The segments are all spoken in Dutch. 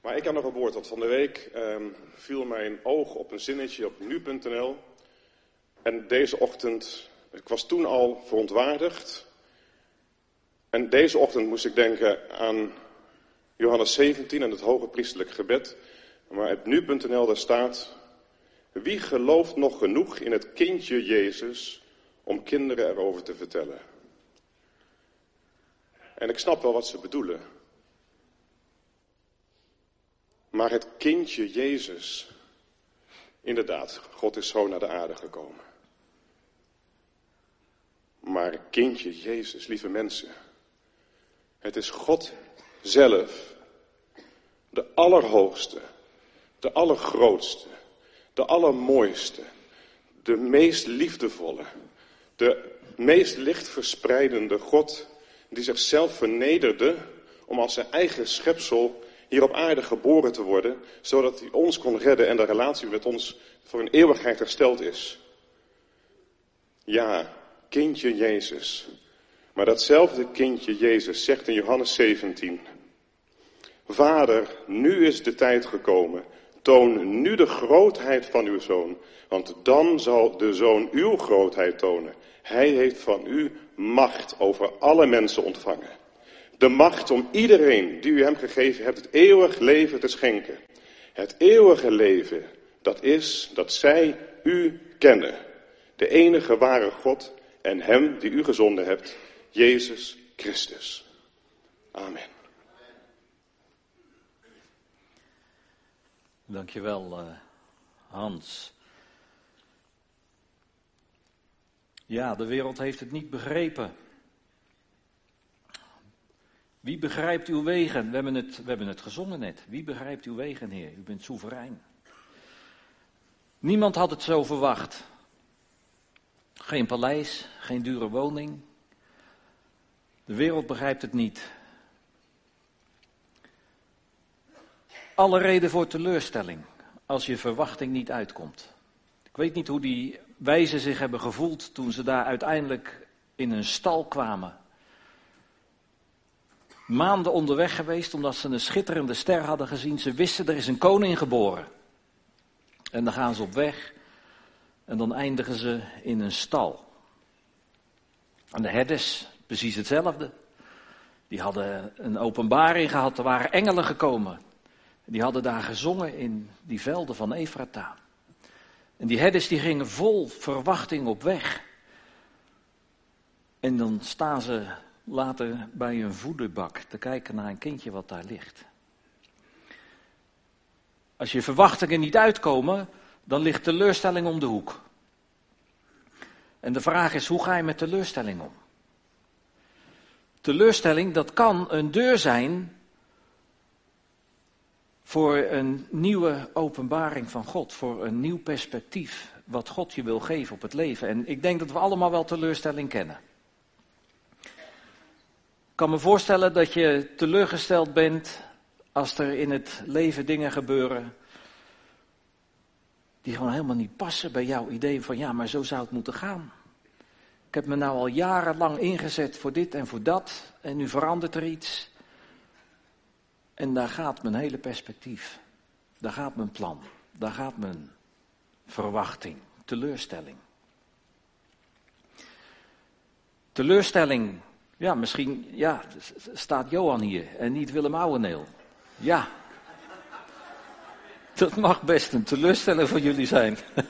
Maar ik heb nog een woord, want van de week um, viel mijn oog op een zinnetje op nu.nl. En deze ochtend, ik was toen al verontwaardigd. En deze ochtend moest ik denken aan Johannes 17 en het hoge priestelijk gebed. Maar op nu.nl daar staat, wie gelooft nog genoeg in het kindje Jezus om kinderen erover te vertellen? En ik snap wel wat ze bedoelen. Maar het kindje Jezus, inderdaad, God is zo naar de aarde gekomen. Maar kindje Jezus, lieve mensen, het is God zelf, de Allerhoogste, de Allergrootste, de Allermooiste, de meest liefdevolle, de meest lichtverspreidende God, die zichzelf vernederde om als zijn eigen schepsel hier op aarde geboren te worden, zodat hij ons kon redden en de relatie met ons voor een eeuwigheid hersteld is. Ja, kindje Jezus. Maar datzelfde kindje Jezus zegt in Johannes 17, Vader, nu is de tijd gekomen. Toon nu de grootheid van uw zoon, want dan zal de zoon uw grootheid tonen. Hij heeft van u macht over alle mensen ontvangen de macht om iedereen die u hem gegeven hebt het eeuwig leven te schenken. Het eeuwige leven, dat is dat zij u kennen. De enige ware God en hem die u gezonden hebt, Jezus Christus. Amen. Dankjewel, uh, Hans. Ja, de wereld heeft het niet begrepen. Wie begrijpt uw wegen? We hebben, het, we hebben het gezongen net. Wie begrijpt uw wegen, Heer? U bent soeverein. Niemand had het zo verwacht. Geen paleis, geen dure woning. De wereld begrijpt het niet. Alle reden voor teleurstelling als je verwachting niet uitkomt. Ik weet niet hoe die wijzen zich hebben gevoeld toen ze daar uiteindelijk in een stal kwamen maanden onderweg geweest omdat ze een schitterende ster hadden gezien. Ze wisten er is een koning geboren. En dan gaan ze op weg en dan eindigen ze in een stal. En de herders, precies hetzelfde. Die hadden een openbaring gehad, er waren engelen gekomen. Die hadden daar gezongen in die velden van Efrata. En die herders die gingen vol verwachting op weg. En dan staan ze later bij een voederbak te kijken naar een kindje wat daar ligt. Als je verwachtingen niet uitkomen, dan ligt teleurstelling om de hoek. En de vraag is, hoe ga je met teleurstelling om? Teleurstelling, dat kan een deur zijn voor een nieuwe openbaring van God, voor een nieuw perspectief wat God je wil geven op het leven. En ik denk dat we allemaal wel teleurstelling kennen. Ik kan me voorstellen dat je teleurgesteld bent als er in het leven dingen gebeuren die gewoon helemaal niet passen bij jouw idee van ja, maar zo zou het moeten gaan. Ik heb me nou al jarenlang ingezet voor dit en voor dat en nu verandert er iets. En daar gaat mijn hele perspectief. Daar gaat mijn plan. Daar gaat mijn verwachting, teleurstelling. Teleurstelling ja, misschien ja, staat Johan hier en niet Willem Ouweneel. Ja. Dat mag best een teleurstelling voor jullie zijn.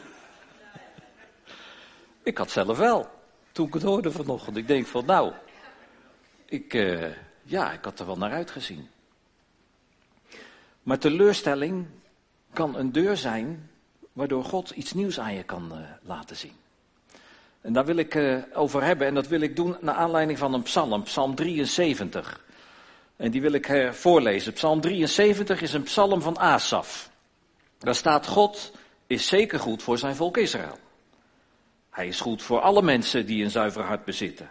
ik had zelf wel, toen ik het hoorde vanochtend. Ik denk van nou, ik, uh, ja, ik had er wel naar uitgezien. Maar teleurstelling kan een deur zijn waardoor God iets nieuws aan je kan uh, laten zien. En daar wil ik uh, over hebben en dat wil ik doen naar aanleiding van een psalm, psalm 73. En die wil ik uh, voorlezen. Psalm 73 is een psalm van Asaf. Daar staat God is zeker goed voor zijn volk Israël. Hij is goed voor alle mensen die een zuiver hart bezitten.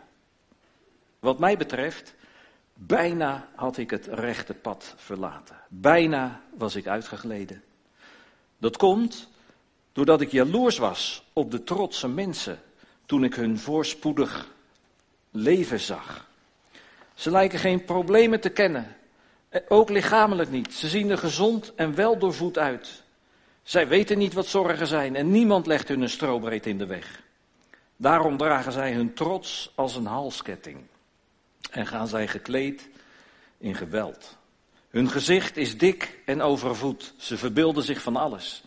Wat mij betreft Bijna had ik het rechte pad verlaten. Bijna was ik uitgegleden. Dat komt doordat ik jaloers was op de trotse mensen toen ik hun voorspoedig leven zag. Ze lijken geen problemen te kennen, eh, ook lichamelijk niet. Ze zien er gezond en wel doorvoed uit. Zij weten niet wat zorgen zijn en niemand legt hun een strobreed in de weg. Daarom dragen zij hun trots als een halsketting en gaan zij gekleed in geweld. Hun gezicht is dik en overvoed. Ze verbeelden zich van alles.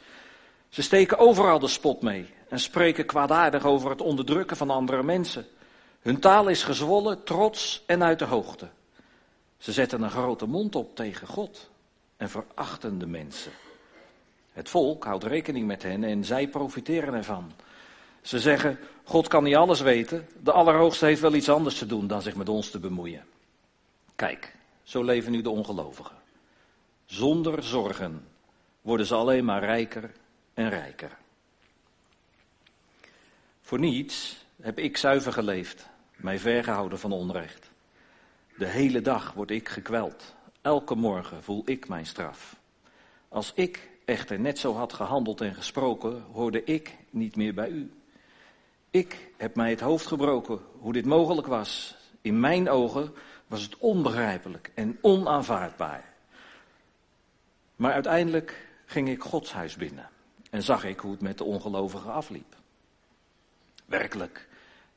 Ze steken overal de spot mee en spreken kwaadaardig over het onderdrukken van andere mensen. Hun taal is gezwollen, trots en uit de hoogte. Ze zetten een grote mond op tegen God en verachten de mensen. Het volk houdt rekening met hen en zij profiteren ervan. Ze zeggen, God kan niet alles weten, de Allerhoogste heeft wel iets anders te doen dan zich met ons te bemoeien. Kijk, zo leven nu de ongelovigen. Zonder zorgen worden ze alleen maar rijker en rijker. Voor niets heb ik zuiver geleefd, mij vergehouden van onrecht. De hele dag word ik gekweld. Elke morgen voel ik mijn straf. Als ik echter net zo had gehandeld en gesproken, hoorde ik niet meer bij u. Ik heb mij het hoofd gebroken hoe dit mogelijk was. In mijn ogen was het onbegrijpelijk en onaanvaardbaar. Maar uiteindelijk ging ik Gods huis binnen en zag ik hoe het met de ongelovigen afliep. Werkelijk,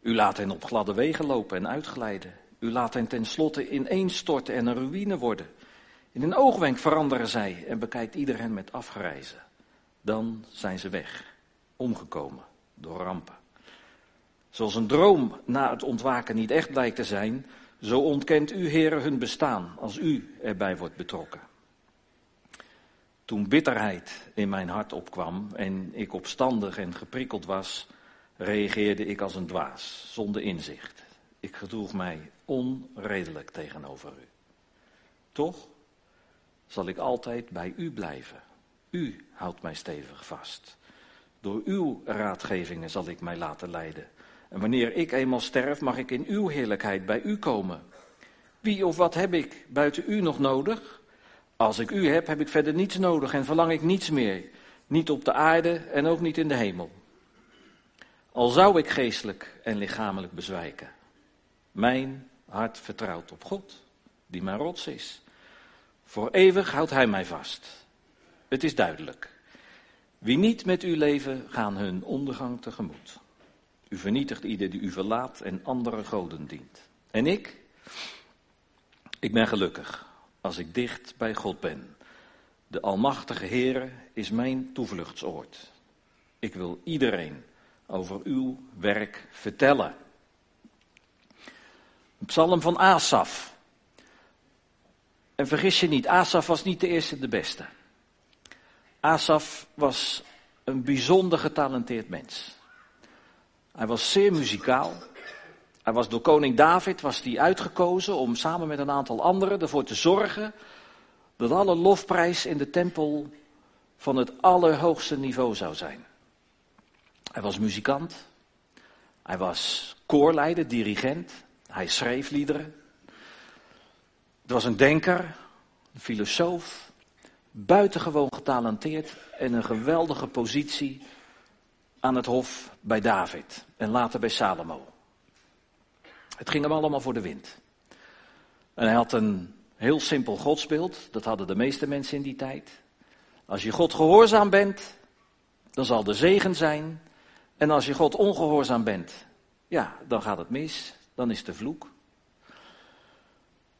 u laat hen op gladde wegen lopen en uitglijden. U laat hen tenslotte ineenstorten en een ruïne worden. In een oogwenk veranderen zij en bekijkt ieder hen met afgrijzen. Dan zijn ze weg, omgekomen door rampen. Zoals een droom na het ontwaken niet echt blijkt te zijn, zo ontkent u, heren, hun bestaan als u erbij wordt betrokken. Toen bitterheid in mijn hart opkwam en ik opstandig en geprikkeld was, reageerde ik als een dwaas, zonder inzicht. Ik gedroeg mij onredelijk tegenover u. Toch zal ik altijd bij u blijven. U houdt mij stevig vast. Door uw raadgevingen zal ik mij laten leiden. En wanneer ik eenmaal sterf, mag ik in uw heerlijkheid bij u komen. Wie of wat heb ik buiten u nog nodig? Als ik u heb, heb ik verder niets nodig en verlang ik niets meer. Niet op de aarde en ook niet in de hemel. Al zou ik geestelijk en lichamelijk bezwijken. Mijn hart vertrouwt op God, die mijn rots is. Voor eeuwig houdt Hij mij vast. Het is duidelijk. Wie niet met u leven, gaan hun ondergang tegemoet. U vernietigt ieder die u verlaat en andere goden dient. En ik? Ik ben gelukkig als ik dicht bij God ben. De Almachtige Heere is mijn toevluchtsoord. Ik wil iedereen over uw werk vertellen. Psalm van Asaf. En vergis je niet, Asaf was niet de eerste de beste. Asaf was een bijzonder getalenteerd mens. Hij was zeer muzikaal. Hij was door koning David was hij uitgekozen om samen met een aantal anderen ervoor te zorgen dat alle lofprijs in de tempel van het allerhoogste niveau zou zijn. Hij was muzikant. Hij was koorleider, dirigent. Hij schreef liederen. Het was een denker, een filosoof, buitengewoon getalenteerd en een geweldige positie aan het hof bij David en later bij Salomo. Het ging hem allemaal voor de wind. En hij had een heel simpel godsbeeld, dat hadden de meeste mensen in die tijd. Als je God gehoorzaam bent, dan zal de zegen zijn. En als je God ongehoorzaam bent, ja, dan gaat het mis, dan is de vloek.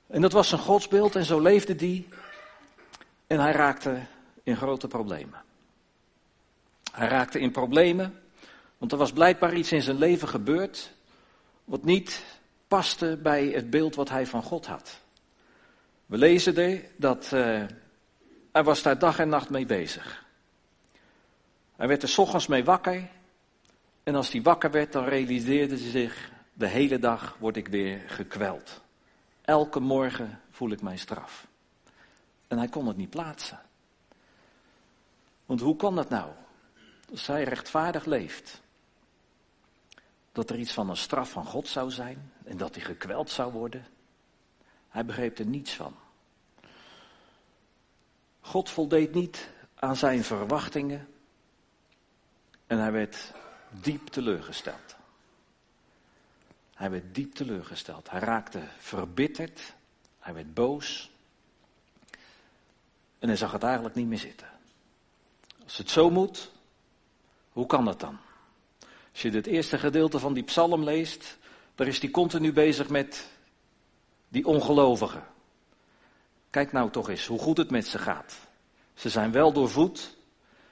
En dat was zijn godsbeeld en zo leefde die. En hij raakte in grote problemen. Hij raakte in problemen, want er was blijkbaar iets in zijn leven gebeurd wat niet paste bij het beeld wat hij van God had. We lezen er dat uh, hij was daar dag en nacht mee bezig. Hij werd er s ochtends mee wakker en als hij wakker werd, dan realiseerde hij zich, de hele dag word ik weer gekweld. Elke morgen voel ik mijn straf. En hij kon het niet plaatsen. Want hoe kan dat nou? Als hij rechtvaardig leeft. Dat er iets van een straf van God zou zijn en dat hij gekweld zou worden. Hij begreep er niets van. God voldeed niet aan zijn verwachtingen en hij werd diep teleurgesteld. Hij werd diep teleurgesteld. Hij raakte verbitterd. Hij werd boos. En hij zag het eigenlijk niet meer zitten. Als het zo moet, hoe kan dat dan? Als je het eerste gedeelte van die psalm leest, daar is hij continu bezig met die ongelovigen. Kijk nou toch eens hoe goed het met ze gaat. Ze zijn wel doorvoed,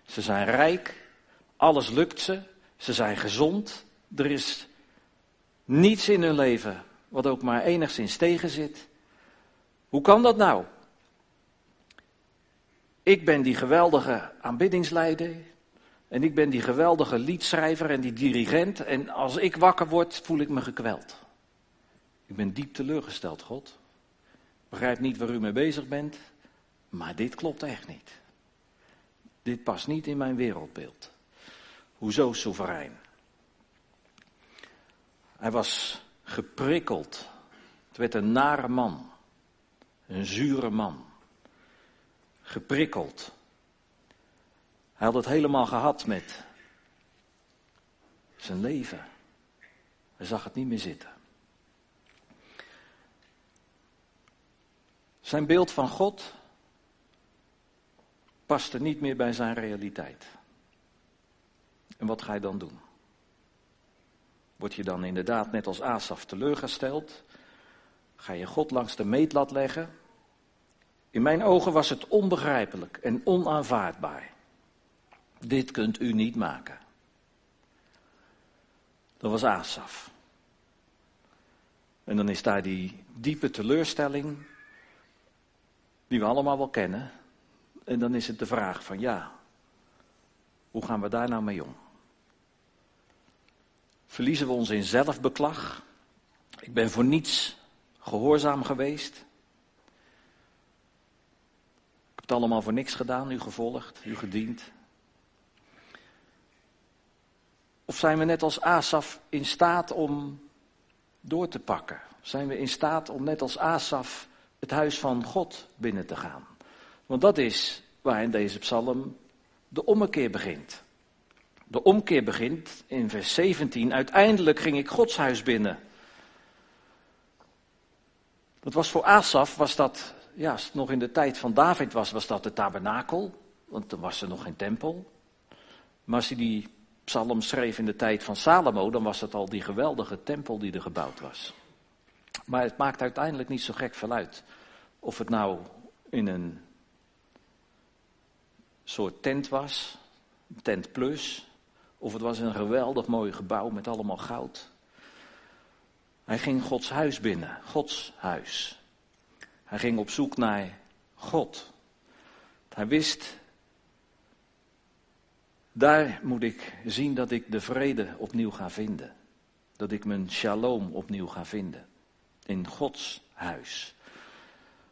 ze zijn rijk, alles lukt ze, ze zijn gezond, er is niets in hun leven wat ook maar enigszins tegen zit. Hoe kan dat nou? Ik ben die geweldige aanbiddingsleider. En ik ben die geweldige liedschrijver en die dirigent. En als ik wakker word, voel ik me gekweld. Ik ben diep teleurgesteld, God. Begrijp niet waar u mee bezig bent. Maar dit klopt echt niet. Dit past niet in mijn wereldbeeld. Hoezo soeverein? Hij was geprikkeld. Het werd een nare man. Een zure man. Geprikkeld. Hij had het helemaal gehad met zijn leven. Hij zag het niet meer zitten. Zijn beeld van God paste niet meer bij zijn realiteit. En wat ga je dan doen? Word je dan inderdaad net als Asaf teleurgesteld? Ga je God langs de meetlat leggen? In mijn ogen was het onbegrijpelijk en onaanvaardbaar. Dit kunt u niet maken. Dat was Asaf. En dan is daar die diepe teleurstelling, die we allemaal wel kennen. En dan is het de vraag van ja, hoe gaan we daar nou mee om? Verliezen we ons in zelfbeklag? Ik ben voor niets gehoorzaam geweest. Ik heb het allemaal voor niks gedaan, u gevolgd, u gediend. Of zijn we net als Asaf in staat om door te pakken? Zijn we in staat om net als Asaf het huis van God binnen te gaan? Want dat is waar in deze psalm de ommekeer begint. De omkeer begint in vers 17. Uiteindelijk ging ik Gods huis binnen. Dat was voor Asaf, was dat, ja, het nog in de tijd van David was, was dat de tabernakel. Want toen was er nog geen tempel. Maar als hij die psalm schreef in de tijd van Salomo, dan was het al die geweldige tempel die er gebouwd was. Maar het maakt uiteindelijk niet zo gek veel uit. Of het nou in een soort tent was, tent plus, of het was een geweldig mooi gebouw met allemaal goud. Hij ging Gods huis binnen, Gods huis. Hij ging op zoek naar God. Hij wist, daar moet ik zien dat ik de vrede opnieuw ga vinden. Dat ik mijn shalom opnieuw ga vinden. In Gods huis.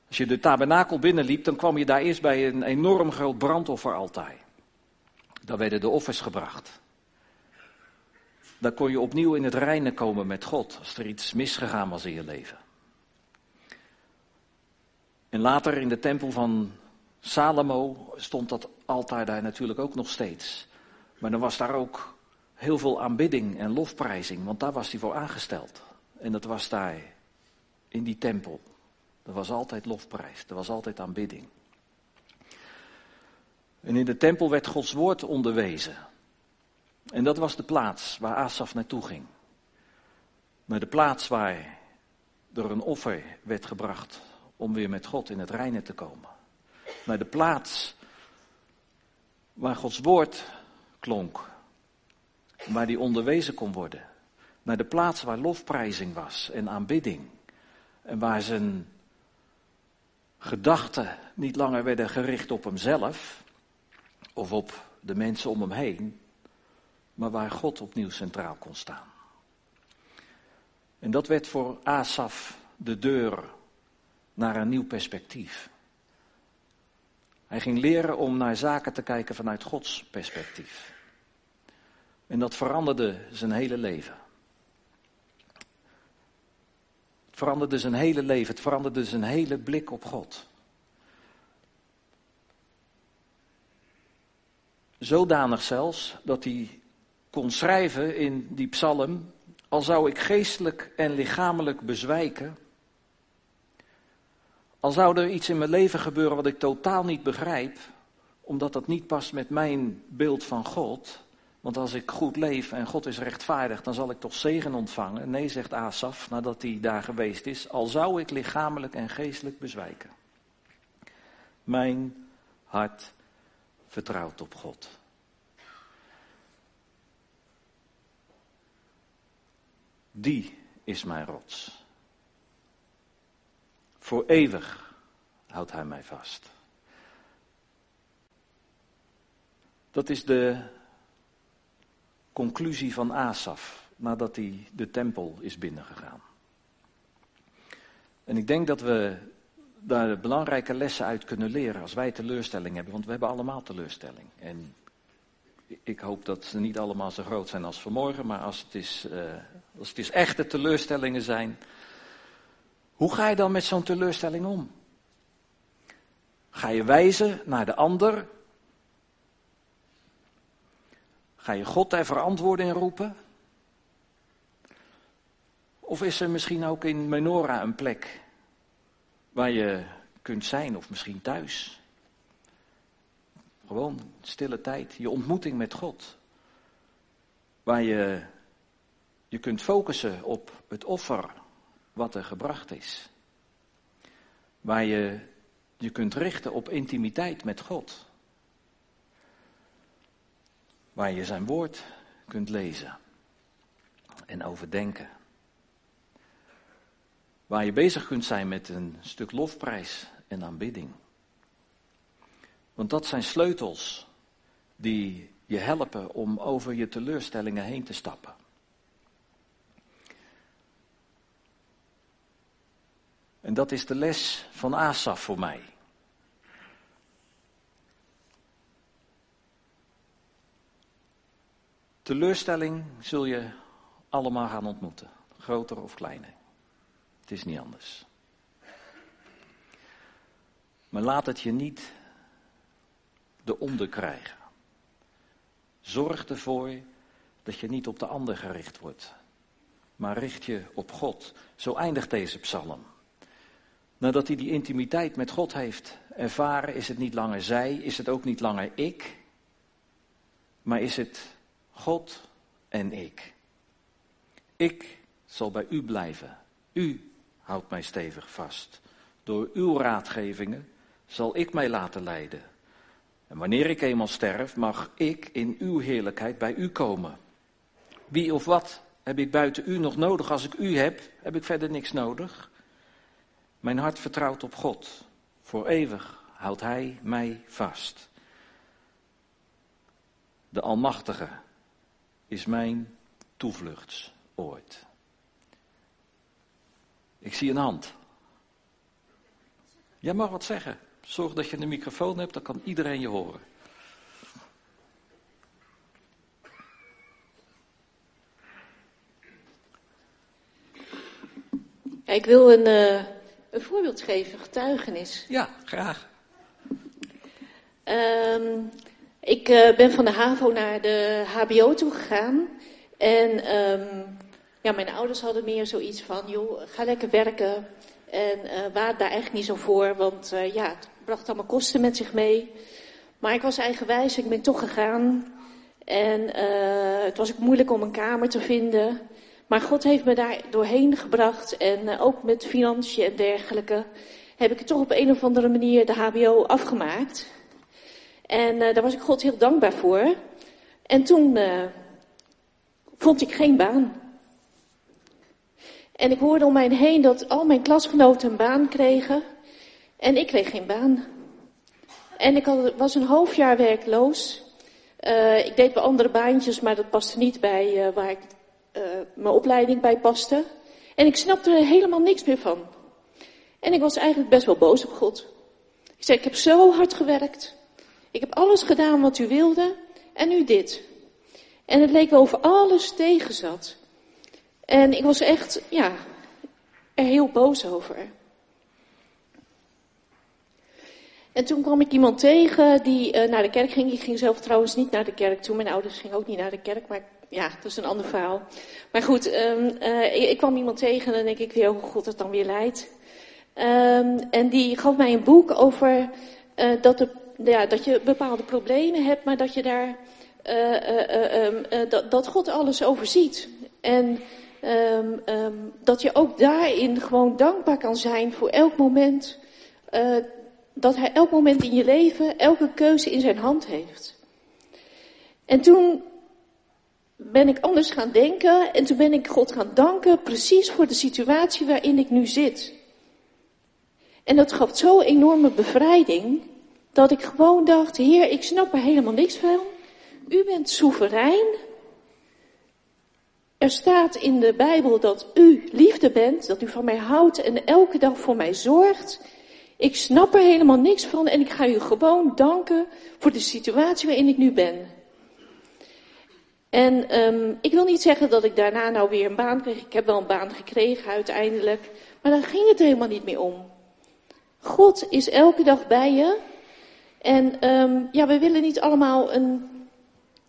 Als je de tabernakel binnenliep, dan kwam je daar eerst bij een enorm groot brandofferaltaar. Daar werden de offers gebracht. Daar kon je opnieuw in het reinen komen met God, als er iets misgegaan was in je leven. En later in de tempel van Salomo stond dat altaar daar natuurlijk ook nog steeds. Maar dan was daar ook heel veel aanbidding en lofprijzing, want daar was hij voor aangesteld. En dat was daar in die tempel. Er was altijd lofprijs, er was altijd aanbidding. En in de tempel werd Gods woord onderwezen. En dat was de plaats waar Asaf naartoe ging. Naar de plaats waar er een offer werd gebracht om weer met God in het reine te komen. Naar de plaats waar Gods woord klonk. Waar die onderwezen kon worden. Naar de plaats waar lofprijzing was en aanbidding. En waar zijn gedachten niet langer werden gericht op hemzelf of op de mensen om hem heen, maar waar God opnieuw centraal kon staan. En dat werd voor Asaf de deur naar een nieuw perspectief. Hij ging leren om naar zaken te kijken vanuit Gods perspectief. En dat veranderde zijn hele leven. Het veranderde zijn hele leven, het veranderde zijn hele blik op God. Zodanig zelfs dat hij kon schrijven in die psalm, al zou ik geestelijk en lichamelijk bezwijken, al zou er iets in mijn leven gebeuren wat ik totaal niet begrijp, omdat dat niet past met mijn beeld van God, want als ik goed leef en God is rechtvaardig, dan zal ik toch zegen ontvangen. Nee, zegt Asaf, nadat hij daar geweest is, al zou ik lichamelijk en geestelijk bezwijken. Mijn hart vertrouwt op God. Die is mijn rots. Voor eeuwig houdt hij mij vast. Dat is de conclusie van Asaf nadat hij de tempel is binnengegaan. En ik denk dat we daar belangrijke lessen uit kunnen leren als wij teleurstelling hebben, want we hebben allemaal teleurstelling. En ik hoop dat ze niet allemaal zo groot zijn als vanmorgen, maar als het, is, uh, als het is echte teleurstellingen zijn, hoe ga je dan met zo'n teleurstelling om? Ga je wijzen naar de ander? Ga je God ter verantwoording roepen? Of is er misschien ook in Menorah een plek waar je kunt zijn, of misschien thuis? Gewoon stille tijd, je ontmoeting met God. Waar je je kunt focussen op het offer wat er gebracht is. Waar je je kunt richten op intimiteit met God. Waar je zijn woord kunt lezen en overdenken. Waar je bezig kunt zijn met een stuk lofprijs en aanbidding. Want dat zijn sleutels die je helpen om over je teleurstellingen heen te stappen. En dat is de les van Asaf voor mij. Teleurstelling zul je allemaal gaan ontmoeten, groter of kleiner. Het is niet anders. Maar laat het je niet de onder krijgen. Zorg ervoor dat je niet op de ander gericht wordt, maar richt je op God. Zo eindigt deze psalm. Nadat hij die intimiteit met God heeft ervaren, is het niet langer zij, is het ook niet langer ik, maar is het God en ik. Ik zal bij u blijven. U houdt mij stevig vast. Door uw raadgevingen zal ik mij laten leiden. En wanneer ik eenmaal sterf, mag ik in uw heerlijkheid bij u komen. Wie of wat heb ik buiten u nog nodig? Als ik u heb, heb ik verder niks nodig. Mijn hart vertrouwt op God. Voor eeuwig houdt Hij mij vast. De Almachtige is mijn toevluchtsoord. Ik zie een hand. Jij mag wat zeggen. Zorg dat je een microfoon hebt, dan kan iedereen je horen. ik wil een, uh, een voorbeeld geven, getuigenis. Ja, graag. Um, ik uh, ben van de HAVO naar de HBO toe gegaan. En um, ja, mijn ouders hadden meer zoiets van, joh, ga lekker werken. En uh, waar daar eigenlijk niet zo voor, want uh, ja, het bracht allemaal kosten met zich mee. Maar ik was eigenwijs, ik ben toch gegaan. En uh, het was ook moeilijk om een kamer te vinden. Maar God heeft me daar doorheen gebracht. En ook met financiën en dergelijke heb ik toch op een of andere manier de HBO afgemaakt. En uh, daar was ik God heel dankbaar voor. En toen uh, vond ik geen baan. En ik hoorde om mij heen dat al mijn klasgenoten een baan kregen. En ik kreeg geen baan. En ik had, was een half jaar werkloos. Ik deed wel andere baantjes, maar dat paste niet bij waar ik, mijn opleiding bij paste. En ik snapte er helemaal niks meer van. En ik was eigenlijk best wel boos op God. Ik zei, ik heb zo hard gewerkt. Ik heb alles gedaan wat u wilde en nu dit. En het leek wel of alles tegen zat. En ik was echt, ja, er heel boos over. En toen kwam ik iemand tegen die uh, naar de kerk ging. Ik ging zelf trouwens niet naar de kerk toe. Mijn ouders gingen ook niet naar de kerk. Maar ja, dat is een ander verhaal. Maar goed, um, uh, ik, kwam iemand tegen en denk ik weer hoe God het dan weer leidt. Um, en die gaf mij een boek over uh, dat, ja, dat je bepaalde problemen hebt, maar dat je daar um, dat, dat God alles overziet. En dat je ook daarin gewoon dankbaar kan zijn voor elk moment dat hij elk moment in je leven, elke keuze in zijn hand heeft. En toen ben ik anders gaan denken en toen ben ik God gaan danken precies voor de situatie waarin ik nu zit. En dat gaf zo'n enorme bevrijding dat ik gewoon dacht, Heer, ik snap er helemaal niks van. U bent soeverein. Er staat in de Bijbel dat u liefde bent, dat u van mij houdt en elke dag voor mij zorgt. Ik snap er helemaal niks van en ik ga u gewoon danken voor de situatie waarin ik nu ben. En um, ik wil niet zeggen dat ik daarna nou weer een baan kreeg. Ik heb wel een baan gekregen uiteindelijk. Maar daar ging het helemaal niet meer om. God is elke dag bij je. En um, ja, we willen niet allemaal een,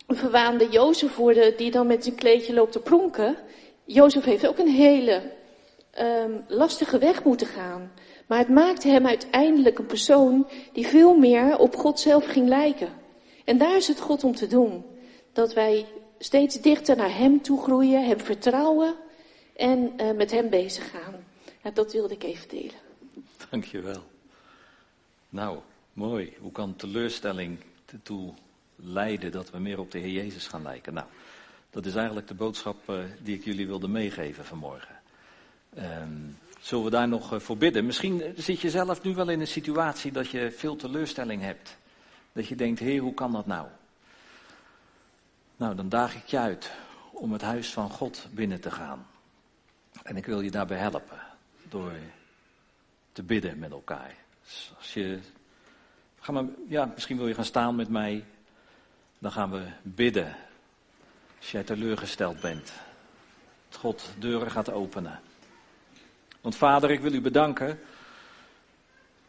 verwaande Jozef worden die dan met zijn kleedje loopt te pronken. Jozef heeft ook een hele um, lastige weg moeten gaan. Maar het maakte hem uiteindelijk een persoon die veel meer op God zelf ging lijken. En daar is het God om te doen. Dat wij steeds dichter naar Hem toe groeien, Hem vertrouwen en uh, met Hem bezig gaan. Dat wilde ik even delen. Dankjewel. Nou, mooi. Hoe kan teleurstelling ertoe leiden dat we meer op de Heer Jezus gaan lijken? Nou, dat is eigenlijk de boodschap uh, die ik jullie wilde meegeven vanmorgen. Um, zullen we daar nog uh, voor bidden? Misschien zit je zelf nu wel in een situatie dat je veel teleurstelling hebt. Dat je denkt, Heer, hoe kan dat nou? Nou, dan daag ik je uit om het huis van God binnen te gaan. En ik wil je daarbij helpen door te bidden met elkaar. Dus als je, ga maar, ja, misschien wil je gaan staan met mij. Dan gaan we bidden. Als jij teleurgesteld bent. Dat God deuren gaat openen. Want vader, ik wil u bedanken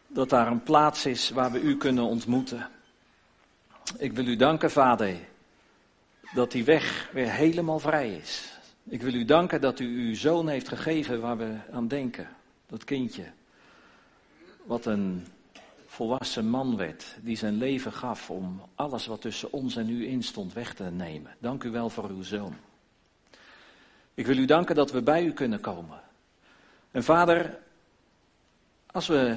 dat daar een plaats is waar we u kunnen ontmoeten. Ik wil u danken, vader, dat die weg weer helemaal vrij is. Ik wil u danken dat u uw zoon heeft gegeven waar we aan denken. Dat kindje. Wat een volwassen man werd, die zijn leven gaf om alles wat tussen ons en u instond weg te nemen. Dank u wel voor uw zoon. Ik wil u danken dat we bij u kunnen komen. En vader, als we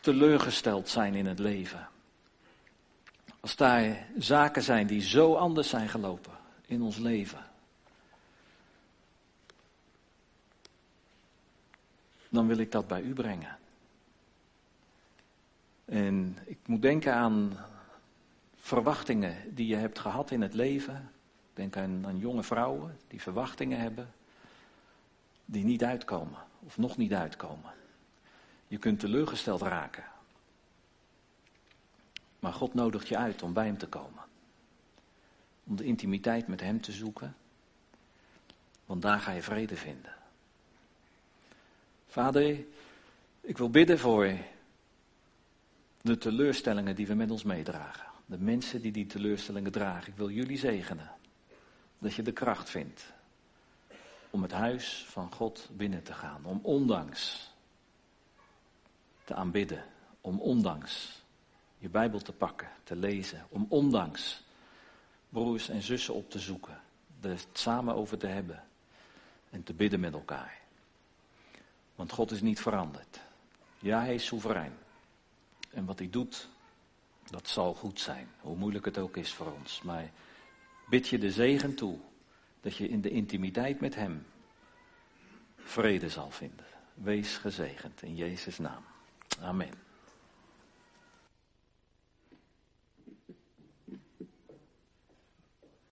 teleurgesteld zijn in het leven, als daar zaken zijn die zo anders zijn gelopen in ons leven, dan wil ik dat bij u brengen. En ik moet denken aan verwachtingen die je hebt gehad in het leven. Denk aan, aan jonge vrouwen die verwachtingen hebben, die niet uitkomen of nog niet uitkomen. Je kunt teleurgesteld raken. Maar God nodigt je uit om bij Hem te komen. Om de intimiteit met Hem te zoeken. Want daar ga je vrede vinden. Vader, ik wil bidden voor de teleurstellingen die we met ons meedragen. De mensen die die teleurstellingen dragen. Ik wil jullie zegenen. Dat je de kracht vindt om het huis van God binnen te gaan. Om ondanks te aanbidden. Om ondanks je Bijbel te pakken, te lezen. Om ondanks broers en zussen op te zoeken. Er samen over te hebben. En te bidden met elkaar. Want God is niet veranderd. Ja, hij is soeverein. En wat hij doet, dat zal goed zijn. Hoe moeilijk het ook is voor ons. Maar bid je de zegen toe dat je in de intimiteit met Hem vrede zal vinden. Wees gezegend in Jezus' naam. Amen.